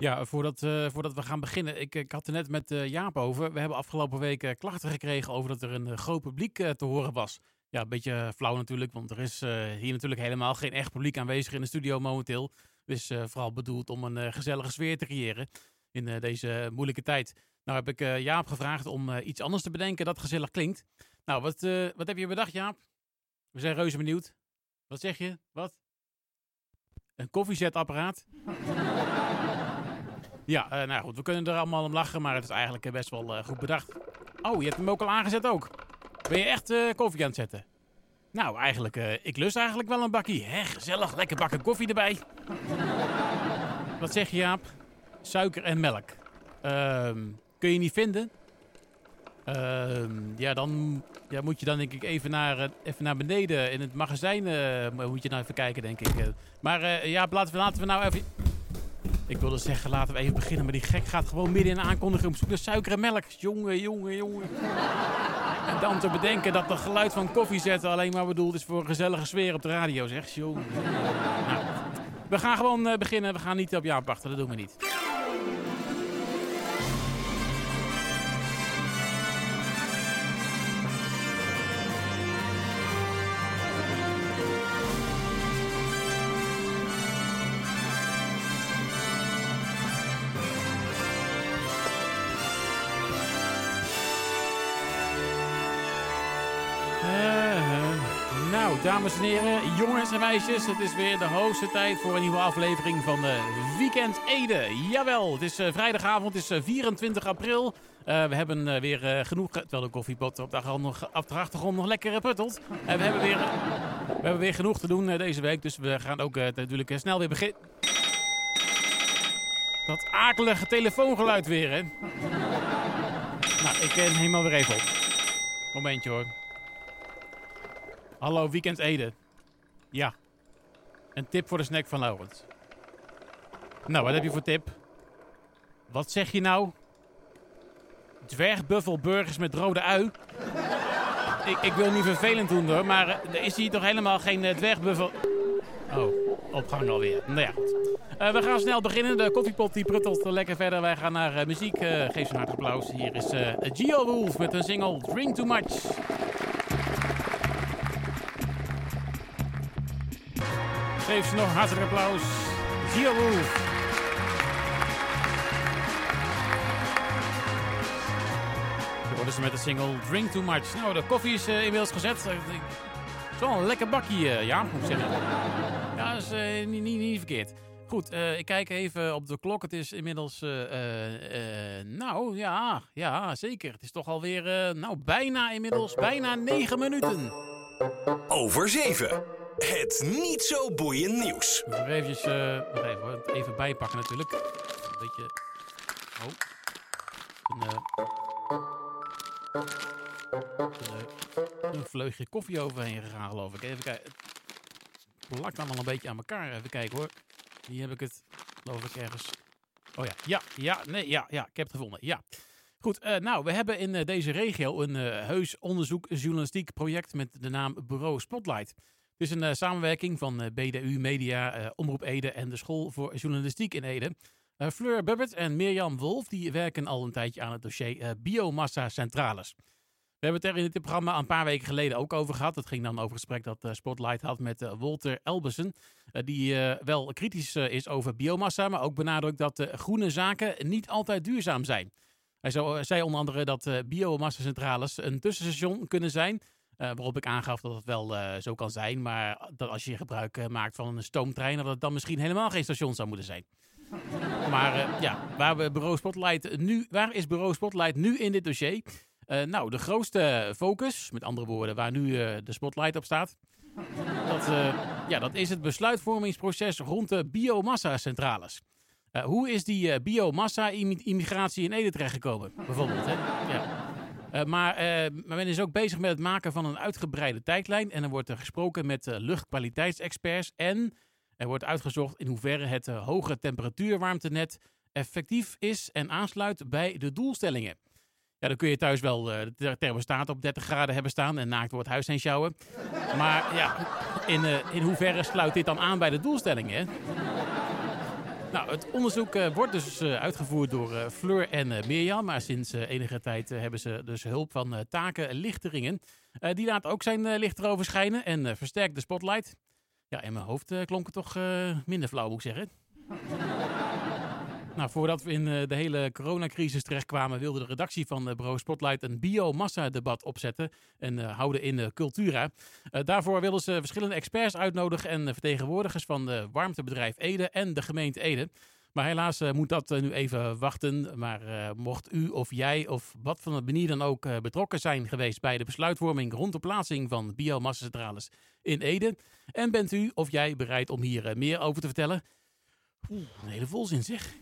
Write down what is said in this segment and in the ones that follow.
Ja, voordat, uh, voordat we gaan beginnen. Ik, ik had er net met uh, Jaap over. We hebben afgelopen week uh, klachten gekregen over dat er een groot publiek te horen was. Ja, een beetje flauw natuurlijk, want er is hier natuurlijk helemaal geen echt publiek aanwezig in de studio momenteel. Dus vooral bedoeld om een gezellige sfeer te creëren in deze moeilijke tijd. Nou heb ik Jaap gevraagd om iets anders te bedenken dat gezellig klinkt. Nou, wat, wat heb je bedacht, Jaap? We zijn reuze benieuwd. Wat zeg je? Wat? Een koffiezetapparaat? Ja, uh, nou goed, we kunnen er allemaal om lachen, maar het is eigenlijk best wel uh, goed bedacht. Oh, je hebt hem ook al aangezet ook. Ben je echt uh, koffie aan het zetten? Nou, eigenlijk, ik lust eigenlijk wel een bakkie. Hè, gezellig, lekker bakken koffie erbij. Wat zeg je, Jaap? Suiker en melk. Ehm, kun je niet vinden? Ehm, ja, dan ja, moet je dan denk ik even naar, eh, even naar beneden in het magazijn. Uh, moet je nou even kijken, denk ik. Eh. Maar ja, laten we, laten we nou even... Ik wilde zeggen, laten we even beginnen. Maar die gek gaat gewoon midden in de aankondiging op zoek naar suiker en melk. Jongen, jongen, jongen. En dan te bedenken dat het geluid van koffie zetten alleen maar bedoeld is voor een gezellige sfeer op de radio, zeg. Jongen. Nou, we gaan gewoon beginnen. We gaan niet op jou wachten, dat doen we niet. Dames en heren, jongens en meisjes. Het is weer de hoogste tijd voor een nieuwe aflevering van de Weekend Ede. Jawel, het is uh, vrijdagavond, het is 24 eh, april. We hebben weer genoeg, terwijl de koffiepot op de achtergrond, op de achtergrond nog lekker puttelt. we, hebben weer, we hebben weer genoeg te doen deze week, dus we gaan ook natuurlijk snel weer beginnen. Dat akelige telefoongeluid weer, hè. nou, ik neem helemaal weer even op. Momentje hoor. Hallo, Weekend Ede. Ja. Een tip voor de snack van Laurens. Nou, wat heb je voor tip? Wat zeg je nou? Dwergbuffelburgers met rode ui? ik, ik wil niet vervelend doen hoor, maar uh, er is hier toch helemaal geen uh, dwergbuffel... Oh, opgang alweer. Nou ja, goed. Uh, we gaan snel beginnen. De koffiepot die pruttelt lekker verder. Wij gaan naar muziek. geef ze een hard applaus. Hier is Geo Wolf met een single Drink Too Much. Geef ze nog hartelijk applaus. Zio Wolf. worden ze met de single Drink Too Much. Nou, de koffie is uh, inmiddels gezet. Het is wel een lekker bakje, uh, ja, moet zeggen. Ja, dat is niet, niet, niet, verkeerd. Goed, ik kijk even op de klok. Het is inmiddels, nou ja, ja, zeker. Het is toch alweer, nou bijna inmiddels, bijna negen minuten. Over zeven. Het niet zo boeiend nieuws. Even, eventjes, uh, even, even bijpakken natuurlijk. Een beetje... Oh. Een, uh, een, vleugje koffie overheen gegaan geloof ik. Even kijken. Het plakt allemaal een beetje aan elkaar. Even kijken hoor. Hier heb ik het, geloof ik, ergens... Oh ja, ja, ja, nee, ja, ja, ik heb het gevonden. Ja. Goed, nou, we hebben in deze regio een heus onderzoek journalistiek project met de naam Bureau Spotlight. Het is een uh, samenwerking van eh, BDU Media, uh, Omroep Ede en de School voor Journalistiek in Ede. Fleur Bubbert en Mirjam Wolf die werken al een tijdje aan het dossier biomassa centrales. We hebben het er in dit programma een paar weken geleden ook over gehad. Het ging dan over het gesprek dat Spotlight had met Walter Elbesen. die wel kritisch is over biomassa, maar ook benadrukt dat groene zaken niet altijd duurzaam zijn. Hij zei onder andere dat biomassa-centrales een tussenstation kunnen zijn waarop ik aangaf dat het wel uh, zo kan zijn, maar dat als je gebruik uh, maakt van een stoomtrein, dat het dan misschien helemaal geen station zou moeten zijn. maar ja, waar, we bureau Spotlight nu, waar is Bureau Spotlight nu in dit dossier? nou, de grootste focus, met andere woorden, waar nu de spotlight op staat, dat, ja, dat is het besluitvormingsproces rond de biomassa-centrales. hoe is die biomassa-immigratie in Ede terechtgekomen, bijvoorbeeld? Hè? Ja. Maar, uh, maar, men is ook bezig met het maken van een uitgebreide tijdlijn. En er wordt er gesproken met luchtkwaliteitsexperts. En er wordt uitgezocht in hoeverre het hoge temperatuurwarmtenet effectief is en aansluit bij de doelstellingen. Ja, dan kun je thuis wel de thermostaat op 30 graden hebben staan en naakt wordt huis heen sjouwen. Maar ja, in, in hoeverre sluit dit dan aan bij de doelstellingen? Nou, het onderzoek eh, wordt dus eh, uitgevoerd door eh, Fleur en Mirjam. Maar sinds enige tijd hebben ze dus hulp van Taken Lichteringen. Die laat ook zijn licht erover schijnen en versterkt de spotlight. Ja, in mijn hoofd klonk het toch minder flauw, moet ik zeggen. Nou, voordat we in eh, de hele coronacrisis terechtkwamen... wilde de redactie van eh, bureau Spotlight een biomassa-debat opzetten... en eh, houden in Cultura. Daarvoor wilden ze verschillende experts uitnodigen... en vertegenwoordigers van de warmtebedrijf Ede en de gemeente Ede... Maar helaas moet dat nu even wachten. Maar mocht u of jij of wat van de manier dan ook betrokken zijn geweest bij de besluitvorming rond de plaatsing van biomassacentrales in Ede. En bent u of jij bereid om hier meer over te vertellen? Een hele volzin zeg.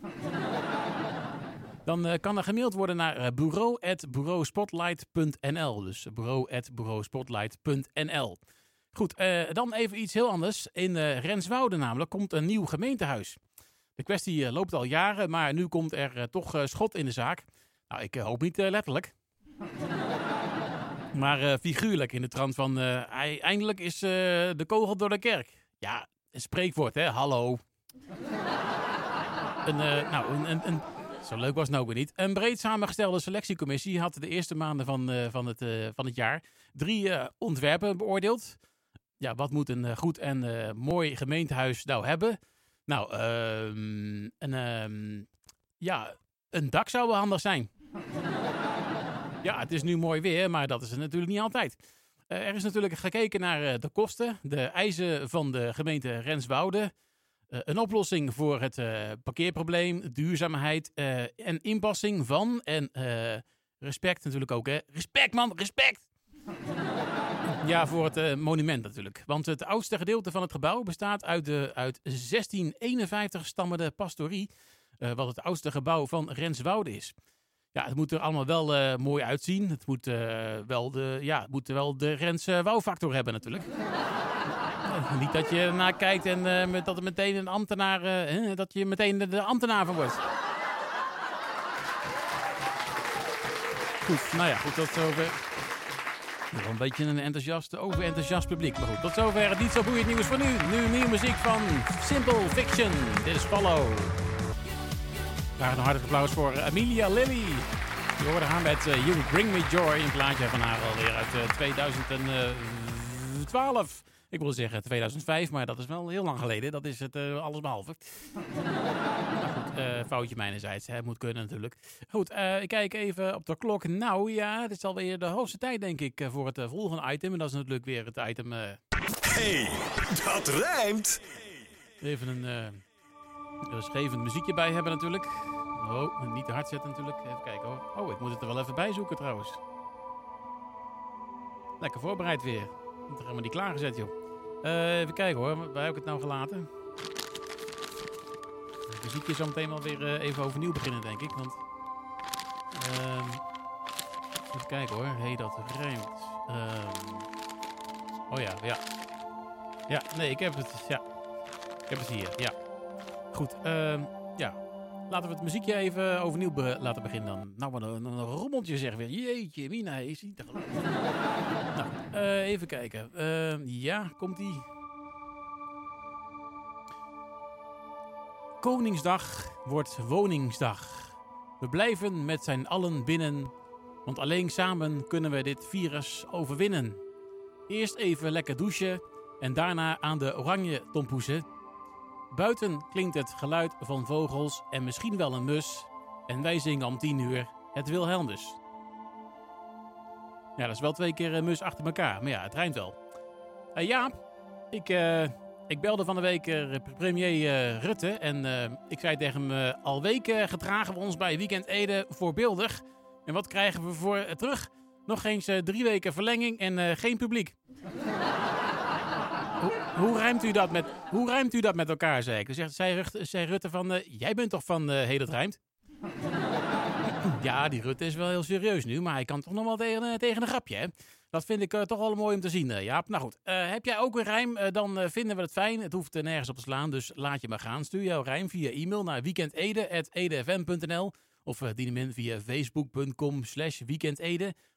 Dan eh, kan er gemaild worden naar uh. Dus bureau.bureauspotlight.nl. Goed, eh, dan even iets heel anders. In eh, Renswoude namelijk komt een nieuw gemeentehuis. De kwestie eh, loopt al jaren, maar nu komt er eh, toch eh, schot in de zaak. Nou, ik eh, hoop niet eh, letterlijk. maar eh, figuurlijk in de trant van... eh, ei- eindelijk is eh, de kogel door de kerk. Ja, een spreekwoord, hè? Hallo. een, eh, nou, een, een, een, zo leuk was het nou weer niet. Een breed samengestelde selectiecommissie had de eerste maanden van, eh, van, het, eh, van het jaar drie ontwerpen beoordeeld. Ja, wat moet een goed en mooi gemeentehuis nou hebben? Nou, ehm, een, ehm, ja, een dak zou wel handig zijn. ja, het is nu mooi weer, maar dat is het natuurlijk niet altijd. Er is natuurlijk gekeken naar de kosten, de eisen van de gemeente Renswoude. Eh, een oplossing voor het eh, parkeerprobleem, duurzaamheid eh, en inpassing van. En respect natuurlijk ook, hè? Respect, man, respect! Ja, voor het monument natuurlijk. Want het oudste gedeelte van het gebouw bestaat uit de uit 1651 stammende pastorie. wat het oudste gebouw van Renswoude is. Ja, het moet er allemaal wel eh, mooi uitzien. Het moet, wel de, ja, moet wel de Rens hebben natuurlijk. Niet dat je ernaar kijkt en eh, dat er meteen een ambtenaar, eh, dat je meteen de, ambtenaar van wordt. Goed, nou ja, goed, tot zover. Nog een beetje een enthousiast, overenthousiast publiek. Maar goed, tot zover het niet zo boeiend nieuws voor nu. Nu nieuwe muziek van Simple Fiction. Dit is Follow. Graag een hartelijk applaus voor Amelia Lilly. Je hoorde haar met eh, You Bring Me Joy. Een plaatje van haar alweer uit eh, 2012. Ik wil zeggen 2005, maar dat is wel heel lang geleden. Dat is het uh, allesbehalve. maar goed, uh, foutje mijnerzijds. Hè. Moet kunnen natuurlijk. Goed, uh, ik kijk even op de klok. Nou ja, het is alweer de hoogste tijd denk ik voor het volgende item. En dat is natuurlijk weer het item... hey, dat rijmt! Even een rustgevend muziekje bij hebben natuurlijk. Oh, niet te hard zetten natuurlijk. Even kijken hoor. Oh, ik moet het er wel even bij zoeken trouwens. Lekker voorbereid weer. Heb maar die klaargezet joh. Uh, even kijken hoor, waar heb ik het nou gelaten? Het muziekje zo meteen wel weer uh, even overnieuw beginnen denk ik. Want... Uh, even kijken hoor. Hé, hey, dat rijmt. Um, oh ja, ja. Ja, nee, ik heb het. Ja. Ik heb het hier, ja. Goed, uh, ja. Laten we het muziekje even overnieuw laten beginnen dan. Nou, wat een, een rommeltje zeg weer. Jeetje, Mina, is niet te uh, even kijken. Uh, ja, komt-ie. Koningsdag wordt woningsdag. We blijven met zijn allen binnen, want alleen samen kunnen we dit virus overwinnen. Eerst even lekker douchen en daarna aan de oranje tompoesen. Buiten klinkt het geluid van vogels en misschien wel een mus. En wij zingen om tien uur het Wilhelmus. Ja, dat is wel twee keer een mus achter elkaar. Maar ja, het rijmt wel. Uh, ik, uh, ik belde van de week premier Rutte. En ik zei tegen hem, al weken gedragen we ons bij Weekend Ede voorbeeldig. En wat krijgen we voor terug? Nog eens drie weken verlenging en geen publiek. Hoe, ruimt u dat met, hoe ruimt u dat met elkaar, zei ik. Zegt, zei, Rutte van, jij bent toch van uh, Heel het Rijmt? Ja, die Rutte is wel heel serieus nu, maar hij kan toch nog wel tegen, uh, tegen een grapje, hè? Dat vind ik toch wel mooi om te zien, Jaap. Nou goed, heb jij ook een rijm, dan vinden we het fijn. Het hoeft nergens op te slaan, dus laat je maar gaan. Stuur jouw rijm via e-mail naar weekendede.edfm.nl Of dien hem in via facebook.com slash.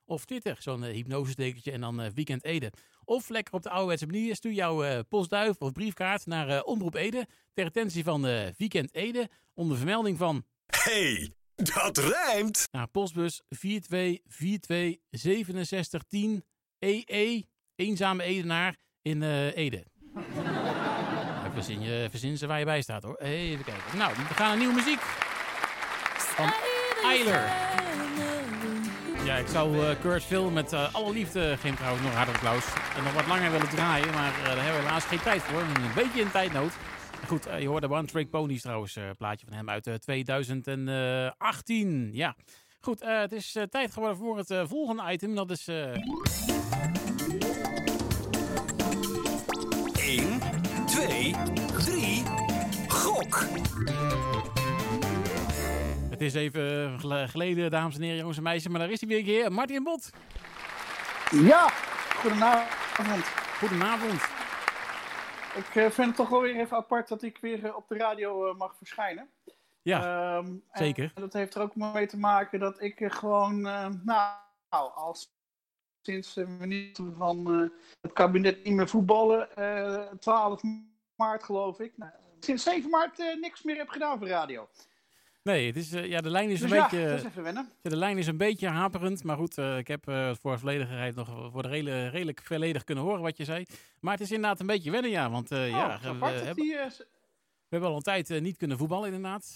Of Twitter, zo'n hypnosestekentje en dan Weekend Ede. Of lekker op de ouderwetse manier, stuur jouw postduif of briefkaart naar Omroep Ede. Ter attentie van Weekend Ede, onder vermelding van... Hey, dat rijmt! Naar postbus 42426710 EE, Eenzame Edenaar in Ede. verzin, je, verzin ze waar je bij staat hoor. Even kijken. Nou, we gaan naar nieuwe muziek. Van Eiler. Ja, ik zou uh, Kurt Phil met uh, alle liefde, geen trouwens nog harder applaus, en nog wat langer willen draaien, maar uh, daar hebben we helaas geen tijd voor. Een beetje in tijdnood. Goed, je hoorde One Trick Ponies trouwens, plaatje van hem uit 2018. Ja, goed, het is tijd geworden voor het volgende item. Dat is... 1, 2, 3, gok! Het is even geleden, dames en heren, jongens en meisjes, maar daar is hij weer een keer. Martin Bot. Ja, goedenavond. Goedenavond. Ik uh, vind het toch wel weer even apart dat ik weer uh, op de radio uh, mag verschijnen. Ja, um, zeker. En dat heeft er ook mee te maken dat ik gewoon, nou, als sinds de minister van het kabinet niet meer voetballen, 12 maart geloof ik, nou, sinds 7 maart niks meer heb gedaan voor radio. Nee, het is, uh, ja, de lijn is dus een ja, beetje. Dat is even wennen. De lijn is een beetje haperend. Maar goed, uh, ik heb uh, voor volledigheid nog voor de hele, redelijk volledig kunnen horen wat je zei. Maar het is inderdaad een beetje wennen, ja. Want oh, ja, we, hebben, we hebben al een tijd niet kunnen voetballen, inderdaad.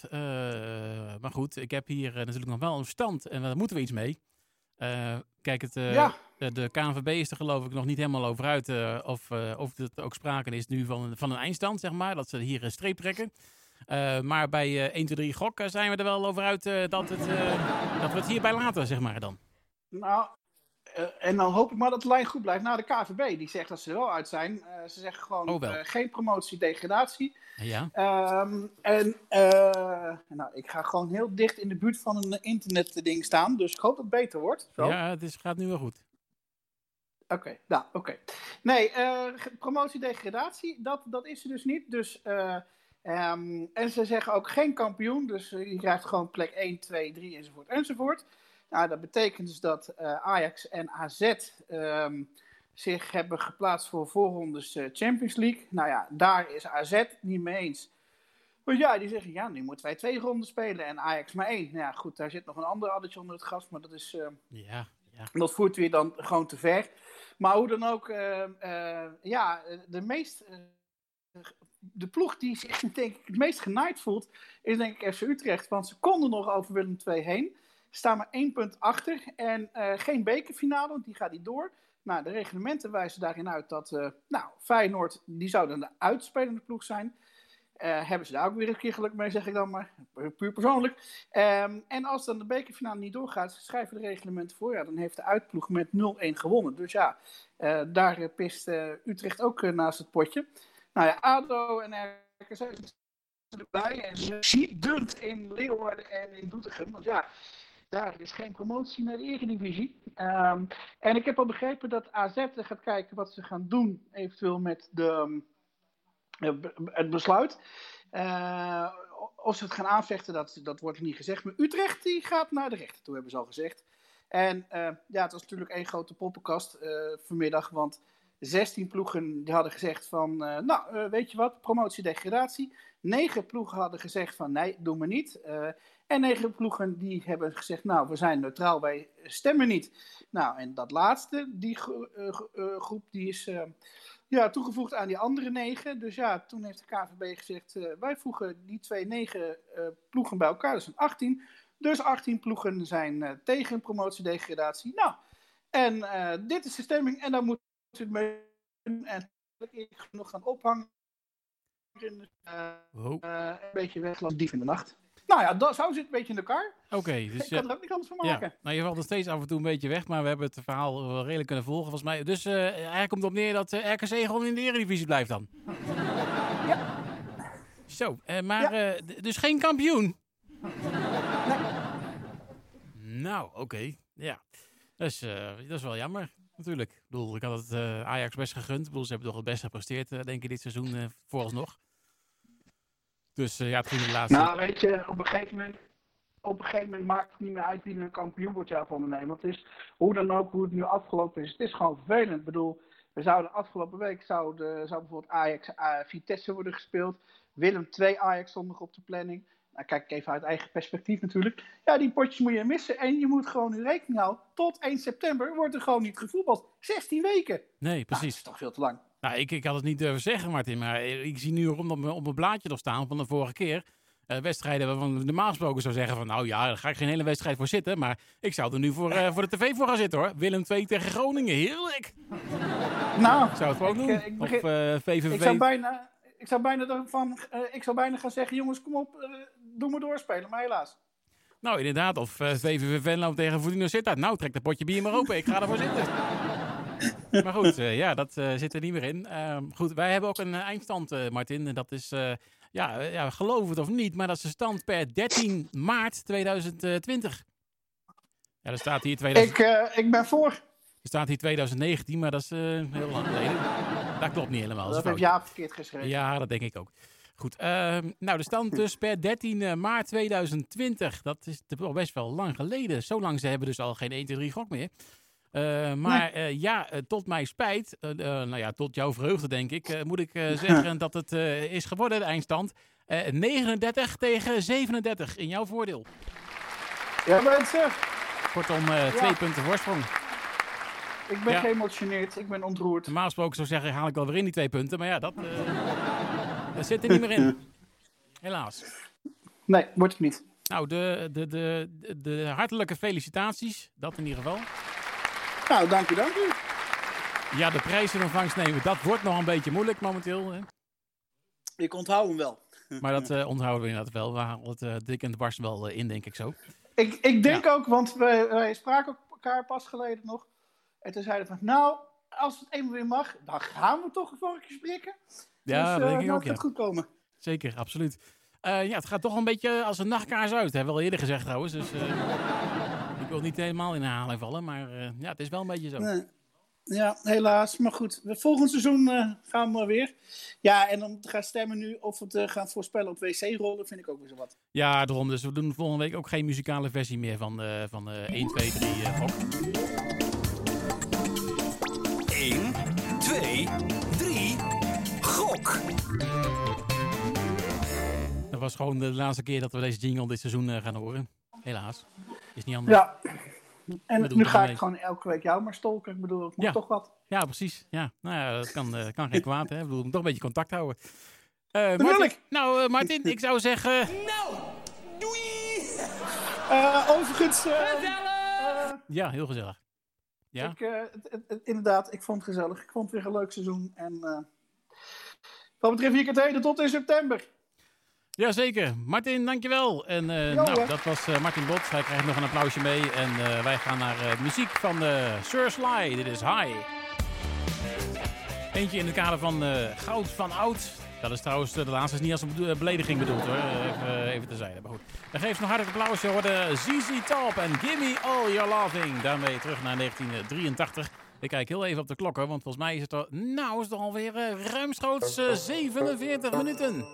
maar goed, ik heb hier natuurlijk nog wel een stand en daar moeten we iets mee. kijk, het, ja. de KNVB is er geloof ik nog niet helemaal over uit of, of het ook sprake is nu van, van een eindstand, zeg maar. Dat ze hier een streep trekken. Uh, maar bij uh, 1, 2, 3 gok zijn we er wel over uit uh, dat, het, uh, dat we het hierbij laten, zeg maar dan. Nou, en dan hoop ik maar dat de lijn goed blijft. Nou, de KVB die zegt dat ze er wel uit zijn. ze zeggen gewoon oh, geen promotie, degradatie. Ja. Um, en nou, ik ga gewoon heel dicht in de buurt van een internetding staan. Dus ik hoop dat het beter wordt. Zo. Ja, het is, gaat nu wel goed. Oké, okay, nou, oké. Okay. Nee, promotie, degradatie, dat, dat is er dus niet. Dus... Um, en ze zeggen ook geen kampioen, dus je krijgt gewoon plek 1, 2, 3 enzovoort enzovoort. Nou, dat betekent dus dat uh, Ajax en AZ um, zich hebben geplaatst voor voorrondes uh, Champions League. Nou ja, daar is AZ niet mee eens. Maar ja, die zeggen, ja, nu moeten wij twee ronden spelen en Ajax maar één. Nou ja, goed, daar zit nog een ander addertje onder het gas, maar dat is... Uh, ja, ja. Dat voert weer dan gewoon te ver. Maar hoe dan ook, ja, de meest de ploeg die zich denk ik het meest genaaid voelt, is denk ik FC Utrecht. Want ze konden nog over Willem II heen. Staan maar één punt achter. En uh, geen bekerfinale, want die gaat niet door. Nou, de reglementen wijzen daarin uit dat uh, nou, Feyenoord, die zou dan de uitspelende ploeg zijn. Uh, hebben ze daar ook weer een keer geluk mee, zeg ik dan maar. Puur persoonlijk. Um, en als dan de bekerfinale niet doorgaat, schrijven de reglementen voor. Ja, dan heeft de uitploeg met 0-1 gewonnen. Dus ja, daar pist Utrecht ook naast het potje. Nou ja, ADO en RKC zijn erbij. En ze dunt in Leeuwarden en in Doetinchem. Want ja, daar is geen promotie naar de Eredivisie. Um, en ik heb al begrepen dat AZ gaat kijken wat ze gaan doen, eventueel met de, uh, het besluit. Uh, of ze het gaan aanvechten, dat, dat wordt niet gezegd. Maar Utrecht die gaat naar de rechter toe, hebben ze al gezegd. En uh, ja, het was natuurlijk één grote poppenkast vanmiddag, want 16 ploegen die hadden gezegd van, uh, nou, uh, weet je wat, promotie-degradatie. 9 ploegen hadden gezegd van, nee, doen we niet. Uh, en 9 ploegen die hebben gezegd, nou, we zijn neutraal, wij stemmen niet. Nou, en dat laatste, die groep, die is ja, toegevoegd aan die andere 9. Dus ja, toen heeft de KVB gezegd, wij voegen die twee 9 ploegen bij elkaar, dat zijn 18. Dus 18 ploegen zijn tegen promotie-degradatie. Nou, en dit is de stemming en dan moet mee en ik nog gaan ophangen. Uh, oh. uh, een beetje weg als dief in de nacht. Nou ja, dat, zo zit een beetje in elkaar. Oké, okay, dus ik kan er ook niet anders van maken. Ja, nou, je valt er steeds af en toe een beetje weg, maar we hebben het verhaal wel redelijk kunnen volgen volgens mij. Dus uh, eigenlijk komt het op neer dat RKC gewoon in de Eredivisie blijft dan. Ja. Zo, maar ja. dus geen kampioen? Nee. Nou, oké. Okay. Ja, dus, dat is wel jammer natuurlijk. Ik bedoel, ik had het uh, Ajax best gegund. Ik bedoel, ze hebben toch het beste gepresteerd, uh, denk ik, dit seizoen uh, vooralsnog. Dus ja, het ging de laatste... Nou, weet je, op een gegeven moment... op een gegeven moment maakt het niet meer uit wie een kampioen wordt jou van het is hoe dan ook, hoe het nu afgelopen is. Het is gewoon vervelend. Ik bedoel, we zouden afgelopen week zouden, zou bijvoorbeeld Ajax Vitesse worden gespeeld. Willem 2 Ajax stond nog op de planning. Nou, kijk ik even uit eigen perspectief natuurlijk. Ja, die potjes moet je missen. En je moet gewoon nu rekening houden. Tot 1 september wordt er gewoon niet gevoetbald. 16 weken. Nee, Nou, precies. dat is toch veel te lang. Nou, ik, ik had het niet durven zeggen, Martin. Maar ik zie nu op, mijn- op mijn blaadje nog staan van de vorige keer. eh, wedstrijden waarvan normaal gesproken zou zeggen van... Nou ja, daar ga ik geen hele wedstrijd voor zitten. Maar ik zou er nu voor, eh, voor de tv voor gaan zitten hoor. Willem 2 tegen Groningen. Heerlijk. Nou, Ik zou het Ik, doen. eh, ik begin- of VVV. ik zou bijna, ik zou bijna, ervan, ik zou bijna gaan zeggen, jongens, kom op, doe me doorspelen. Maar helaas. Nou, inderdaad. Of eh, VVV Venlo tegen Fortuna Sittard. Nou, trek dat potje bier maar open. Ik ga ervoor zitten. maar goed, eh, ja, dat eh, zit er niet meer in. Ehm, goed, wij hebben ook een eindstand, eh, Martin. En dat is, eh, ja, ja, geloof het of niet, maar dat is de stand per 13 maart 2020. Ja, er staat hier, 2000, Ik, eh, ik ben voor. er staat hier 2019, maar dat is eh, heel lang geleden. Dat klopt niet helemaal. Dat heeft foutje. Jaap verkeerd geschreven. Ja, dat denk ik ook. Goed, ehm, nou de stand dus per 13 maart 2020. Dat is best wel lang geleden. Zo lang ze hebben dus al geen 1, 2, 3 gok meer. Eh, maar eh, ja, eh, tot mijn spijt, eh, eh, nou ja, tot jouw vreugde denk ik, eh, moet ik eh, zeggen dat het eh, is geworden, de eindstand. Eh 39 tegen 37 in jouw voordeel. Ja, mensen, Kortom, eh, twee punten voorsprong. ik ben Ja. geëmotioneerd. Ik ben ontroerd. Normaal gesproken zou zeggen, haal ik wel weer in die twee punten. Maar ja, dat, eh, dat zit er niet meer in. Helaas. Nee, wordt het niet. Nou, de, de, de, de, hartelijke felicitaties. Dat in ieder geval. Nou, dank u, dank u. Ja, de prijs in ontvangst nemen, dat wordt nog een beetje moeilijk momenteel. Hè? Ik onthoud hem wel. Maar dat eh, onthouden we inderdaad wel. We halen het eh, dik en de barst wel eh, in, denk ik zo. Ik, ik denk ook, want wij, wij spraken elkaar pas geleden nog. En toen zeiden we van, nou, als het eenmaal weer mag, dan gaan we toch een vorkje spreken. Ja, dus, dat eh, denk ik ook, het ja. goed komen. Zeker, absoluut. Eh, ja, het gaat toch een beetje als een nachtkaars uit. Hebben we al eerder gezegd trouwens. Dus eh, ik wil niet helemaal in herhaling vallen. Maar ja, het is wel een beetje zo. Nee. Ja, helaas. Maar goed, volgend seizoen gaan we weer. Ja, en om te gaan stemmen nu of we eh, gaan voorspellen op wc-rollen, vind ik ook weer zo wat. Ja, daarom. Dus we doen volgende week ook geen muzikale versie meer van, van eh 1, 2, 3 eh gok. Was gewoon de laatste keer dat we deze jingle dit seizoen eh, gaan horen. Helaas. Is niet anders. Ja. En nu het ga ik gewoon elke week jou maar stolken. Ik bedoel, ik moet Ja. toch wat. Ja, precies. Ja, nou ja, dat kan, eh, kan geen kwaad. Hè. Ik bedoel, we moeten toch een beetje contact houden. Eh Martin, ik. nou, Martin, ik zou zeggen... Nou, doei. Eh, overigens, Ja, heel gezellig. Ja, ik, eh, het- het- het- inderdaad, ik vond het gezellig. Ik vond het weer een leuk seizoen. En eh, wat betreft Heden tot in september. Jazeker. Martin, dankjewel. En Jo, nou, dat was eh, Martin Bot. Hij krijgt nog een applausje mee. En eh, wij gaan naar muziek van Sir Sly. Dit is High. Eentje in het kader van Goud van Oud. Dat is trouwens, de laatste is niet als een belediging bedoeld hoor. Even, even terzijde. Maar goed. Dan geef nog hartelijk applaus. Je hoorde ZZ Top en Gimme All Your Loving. Daarmee terug naar 1983. Ik kijk heel even op de klokken, want volgens mij is het er, nou is het alweer uh, ruimschoots eh, 47 minuten.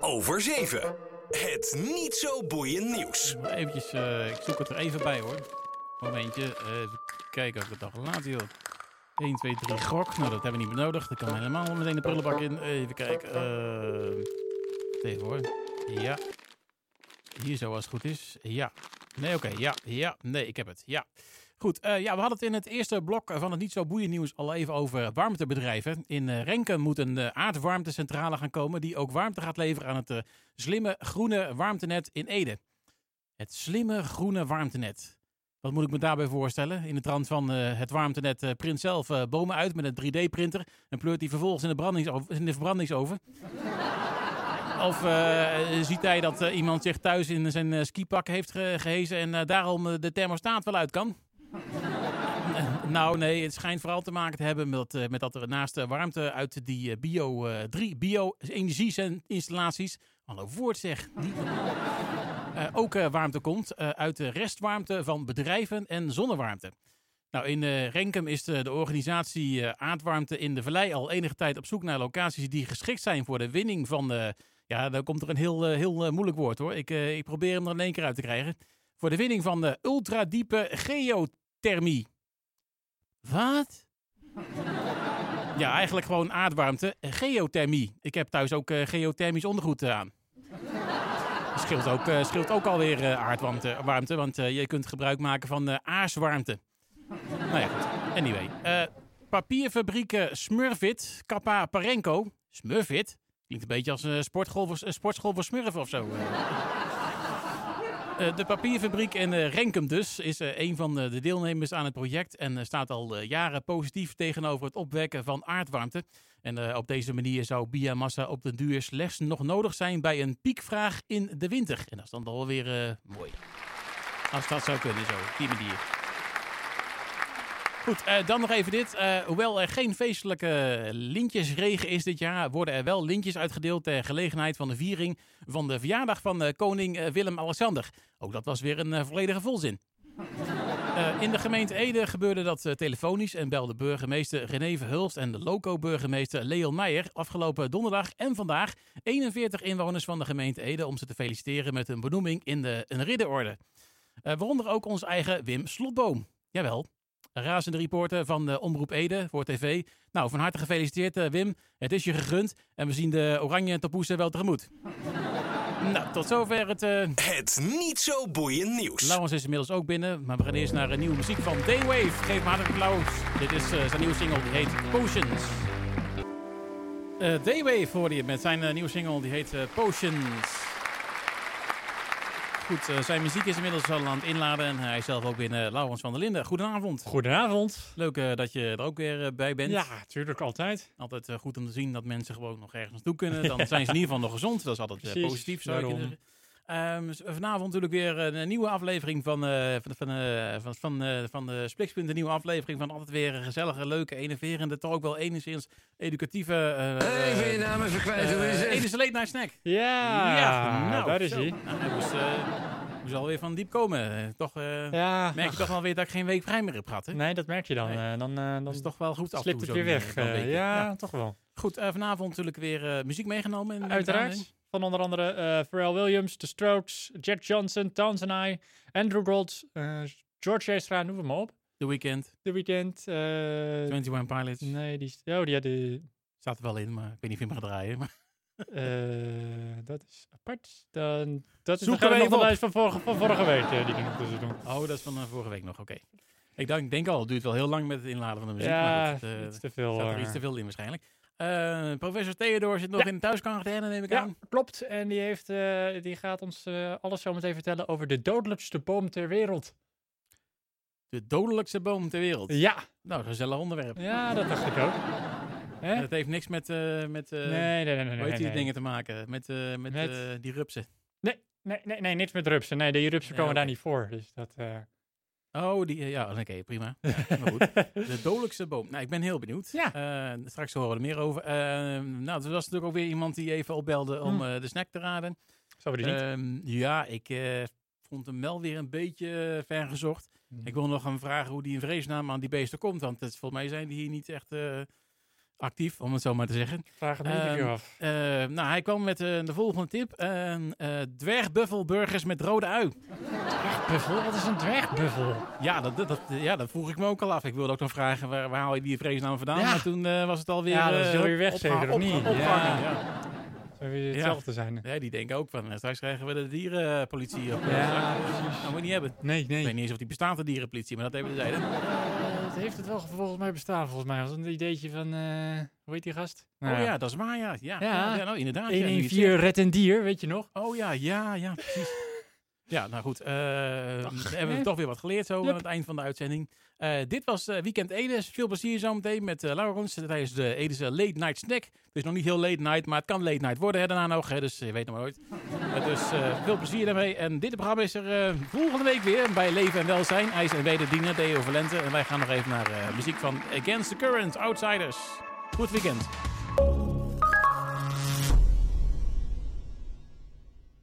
Over 7. Het niet zo boeiend nieuws. Eventjes, eh, ik zoek het er even bij hoor. Momentje, eh, even kijken of ik het nog laat joh. 1, 2, 3, grok. Nou, dat hebben we niet meer nodig. Dat kan helemaal meteen de prullenbak in. Even kijken. eh even hoor. Ja. Hier zo als het goed is. Ja. Nee, oké. Ja, ja. Nee, ik heb het. Ja. Goed, eh, ja, we hadden het in het eerste blok van het niet zo boeiend nieuws al even over warmtebedrijven. In eh, Renken moet een eh, aardwarmtecentrale gaan komen die ook warmte gaat leveren aan het slimme groene warmtenet in Ede. Het slimme groene warmtenet. Wat moet ik me daarbij voorstellen? In de trant van het warmtenet print zelf bomen uit met een 3D-printer en pleurt die vervolgens in de, in de verbrandingsoven. Of ziet hij dat iemand zich thuis in zijn eh, skipak heeft ge gehezen en daarom de thermostaat wel uit kan? nou, nee, het schijnt vooral te maken te hebben met, eh, met dat er naast de warmte uit die eh, bio, eh, drie bio-energieinstallaties, hallo woord zeg, ook warmte komt uit de restwarmte van bedrijven en zonnewarmte. Nou, in Renkum is de, de organisatie Aardwarmte in de Vallei al enige tijd op zoek naar locaties die geschikt zijn voor de winning van, Ja, dan komt er een heel, heel moeilijk woord hoor. Ik, ik probeer hem er in één keer uit te krijgen. Voor de winning van de ultradiepe geothermie. Wat? Ja, eigenlijk gewoon aardwarmte. Geothermie. Ik heb thuis ook eh, geothermisch ondergoed eh, aan. Scheelt ook, eh, scheelt ook alweer eh, aardwarmte, warmte, want eh, je kunt gebruik maken van eh aarswarmte. nou ja, goed. Anyway. eh papierfabrieken Smurfit, Kappa Parenco. Smurfit? Klinkt een beetje als een sportschool voor, een sportschool voor smurfen of zo. Eh. De papierfabriek in eh, Renkum dus is eh, een van de, de deelnemers aan het project en staat al jaren positief tegenover het opwekken van aardwarmte. En op deze manier zou biomassa op den duur slechts nog nodig zijn bij een piekvraag in de winter. En dat is dan wel weer mooi. Als dat zou kunnen zo, op die manier. Goed, eh, dan nog even dit. Eh, hoewel er geen feestelijke lintjesregen is dit jaar, worden er wel lintjes uitgedeeld ter gelegenheid van de viering van de verjaardag van eh, koning Willem-Alexander. Ook dat was weer een volledige volzin. In de gemeente Ede gebeurde dat telefonisch en belde burgemeester René Verhulst en de loco-burgemeester Leon Meijer afgelopen donderdag en vandaag 41 inwoners van de gemeente Ede om ze te feliciteren met een benoeming in de een ridderorde. Waaronder ook ons eigen Wim Slotboom. Jawel, razende reporter van de Omroep Ede voor tv. Nou, van harte gefeliciteerd eh, Wim. Het is je gegund en we zien de oranje tapoesen wel tegemoet. nou, tot zover het... eh Het niet zo boeiend nieuws. Laurens is inmiddels ook binnen, maar we gaan eerst naar een nieuwe muziek van Daywave. Geef me hartelijk applaus. Dit is eh, zijn nieuwe single, die heet Potions. Eh Daywave hoorde je met zijn eh, nieuwe single, die heet eh, Potions. Goed, eh, zijn muziek is inmiddels al aan het inladen en hij is zelf ook binnen. Laurens van der Linden, goedenavond. Goedenavond. Leuk eh, dat je er ook weer eh, bij bent. Ja, tuurlijk altijd. Altijd eh, goed om te zien dat mensen gewoon nog ergens naartoe kunnen. Dan zijn ze in ieder geval nog gezond. Dat is altijd eh, positief. Zou daarom. Ehm, s- vanavond natuurlijk weer een nieuwe aflevering van, eh, van, van, eh, van, van, eh, van de Splikspunt. Een nieuwe aflevering van altijd weer een gezellige, leuke, enerverende, toch ook wel enigszins educatieve... eh Ik ben je naam even kwijt. Late Night Snack. Ja, nou, daar is hij. Nou, hij moest, moest alweer van diep komen. Toch eh, Ja, merk je toch wel weer dat ik geen week vrij meer heb gehad. Hè? nee, dat merk je dan. Nee. Eh, dan dan Dat is toch wel goed af slipt het weer weg. ja, toch wel. Goed, vanavond natuurlijk weer eh, muziek meegenomen. in. Uiteraard. Van onder andere eh, Pharrell Williams, The Strokes, Jack Johnson, Towns and I, Andrew Gold, eh, George Ezra, noem hem maar op. The Weeknd, The Weeknd. eh 21 Pilots. nee, die, is- oh, die had de... Staat er wel in, maar ik weet niet of je hem gaat draaien. Maar... eh, dat is apart. Dan, dat is Zoek nog hem nog even de op. lijst van vorige, van vorige week eh, die ik nog tussen doen. Oh, dat is van eh, vorige week nog, oké. Ik denk, denk al, het duurt wel heel lang met het inladen van de muziek. Ja, maar eh, iets te veel. er eh. iets te veel in waarschijnlijk. Eh, professor Theodor zit nog Ja. in de thuisquarantaine, neem ik Ja, aan. klopt. En die, heeft, eh, die gaat ons eh, alles zo meteen vertellen over de dodelijkste boom ter wereld. De dodelijkste boom ter wereld. Ja, Nou, gezellig onderwerp. ja dat dacht ik ook. Het heeft niks met, met nee, nee, nee, dingen te maken. Met, met, Met- die rupsen. Nee, nee, nee, nee, niks met rupsen. Nee, die rupsen komen daar niet voor. Dus dat... Oh, die, eh, ja, oké, prima. Ja, maar goed. De dodelijkste boom. Nou, ik ben heel benieuwd. Ja. Eh, straks horen we er meer over. Eh, nou, er was natuurlijk ook weer iemand die even opbelde om Hm. eh, de snack te raden. Zo we die niet. Ehm, ja, ik vond hem wel weer een beetje eh, ver gezocht. Hm. Ik wil nog gaan vragen hoe die in vredesnaam aan die beesten komt. Want het, volgens mij zijn die hier niet echt actief, om het zo maar te zeggen. Vraag het niet ehm, um, af. Eh, nou, hij kwam met eh, de volgende tip. Uh, dwergbuffelburgers met rode ui. Dwergbuffel? Wat is een dwergbuffel? Ja dat, dat, dat- ja, dat vroeg ik me ook al af. Ik wilde ook nog vragen, waar, waar haal je die vredesnaam vandaan? Ja. Maar toen eh, was het alweer... Ja, dat is eh, alweer weg zeker, of niet? ja. Zou weer hetzelfde zijn? Ja, die denken ook van, eh, straks krijgen we de dierenpolitie op. Ja, precies. Dat moet je niet hebben. Nee, Ik nee. weet niet eens of die bestaat, de dierenpolitie, maar dat even zeiden. Eh, het heeft het wel volgens mij bestaan, volgens mij. Als een ideetje van, eh, hoe heet die gast? Oh ja, dat is waar, ja. Ja, nou, inderdaad. ja, nu je het 114 Red en Dier, weet je nog? Oh ja, ja, ja, precies. Ja, nou goed. dan hebben we toch weer wat geleerd zo Yep. aan het eind van de uitzending. Eh, dit was eh, Weekend Edes. Veel plezier zometeen met eh Laurens tijdens de Edese Late Night Snack. Het is nog niet heel late night, maar het kan late night worden hè, daarna nog. Dus je weet nog maar nooit. Dus veel plezier daarmee. En dit programma is er volgende week weer bij Leven en Welzijn. IJs en Wederdienen, Deo Valente. En wij gaan nog even naar muziek van Against the Current, Outsiders. Goed weekend.